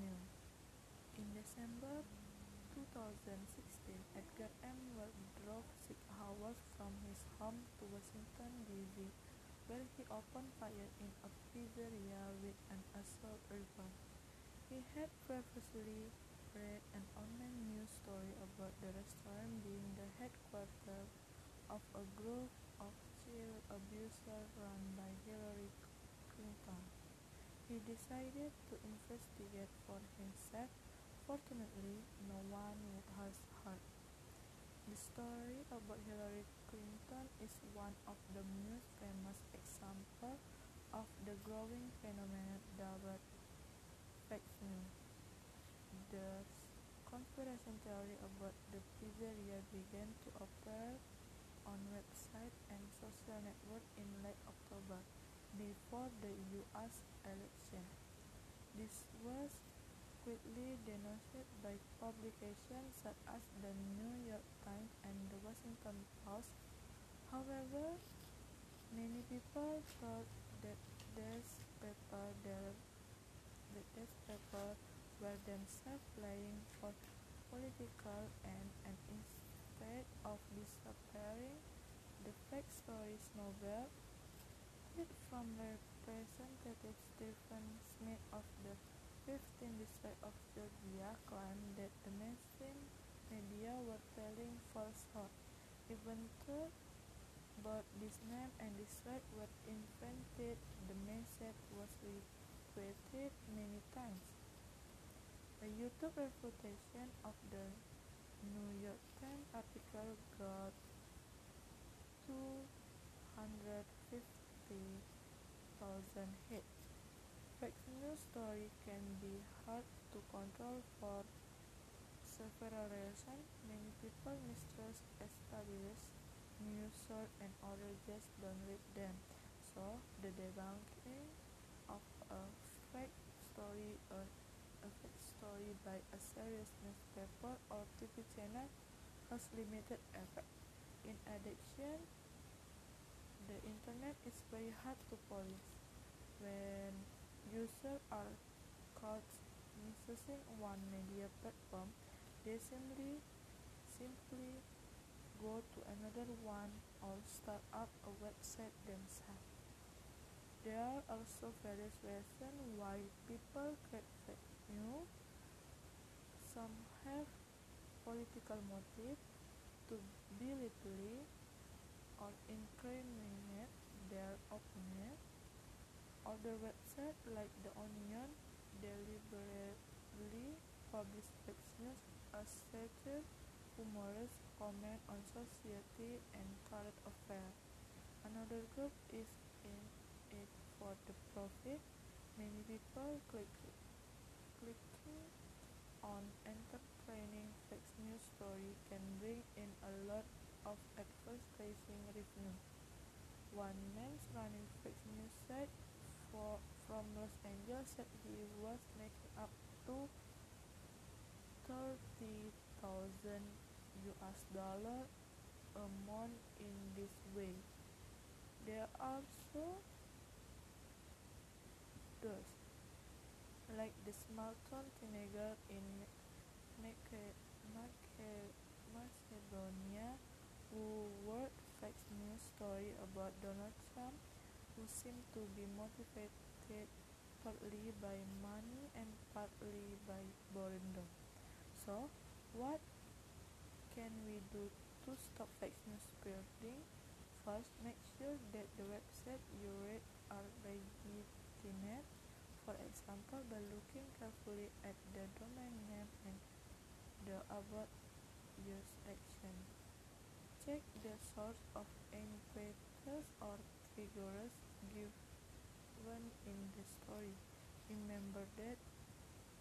In December 2016, Edgar M. Welch drove six hours from his home to Washington, D.C., where he opened fire in a pizzeria with an assault rifle. He had previously read an online news story about the restaurant being the headquarters of a group of child abusers run by Hillary Clinton. He decided to investigate for himself. Fortunately, no one was hurt. The story about Hillary Clinton is one of the most famous examples of the growing phenomenon dubbed fake news. The conspiracy theory about the pizzeria began to appear on websites and social networks in late October, before the U.S. election. This was quickly denounced by publications such as the New York Times and the Washington Post. However, many people thought that these papers that these papers were themselves playing for political ends and instead of disappearing, the fake stories novel number percentage Stephen Smith of the 15 District of Georgia claimed that the mainstream media were telling falsehood, even though both this name and this fact were invented, the message was repeated many times. The YouTube reputation of the New York Times article got 250 2008. Fake news stories can be hard to control for several reasons. Many people mistrust established news sources and others just don't read them. So, the debunking of a fake story or a fake story by a serious newspaper or TV channel has limited effect. In addition, internet is very hard to police. When Users are caught misusing one media platform, they simply, simply go to another one or start up a website themselves. There are also various reasons why people create fake news. Some have political motive to belittle or incriminate their opponent. Other websites, like The Onion, deliberately publish news as humorous comment on society and current affairs. Another group is in it for the profit. Many people click, clicking on entertaining fake news story can bring in a lot of advertising revenue. One man running fake news site for, from Los Angeles said he was making up to 30,000 US dollar a month in this way. There are also those, like the Smarton teenager in Macedonia who wrote fake news story about Donald Trump who seemed to be motivated partly by money and partly by boredom. So, what can we do to stop fake news spreading? First, make sure that the website you read are legitimate. For example, by looking carefully at the domain name and the about use section. Check the source of any pages or figures given in the story. Remember that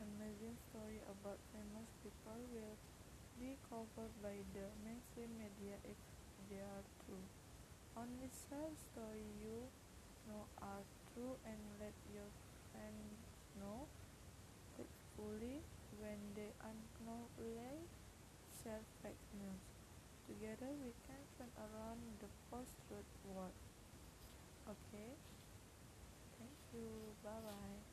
amazing story about famous people will be covered by the mainstream media if they are true. Only share stories you know are true and let your friends know faithfully when they unknowingly share fake news. Together we can turn around the post-truth world. Okay? Thank you. Bye bye.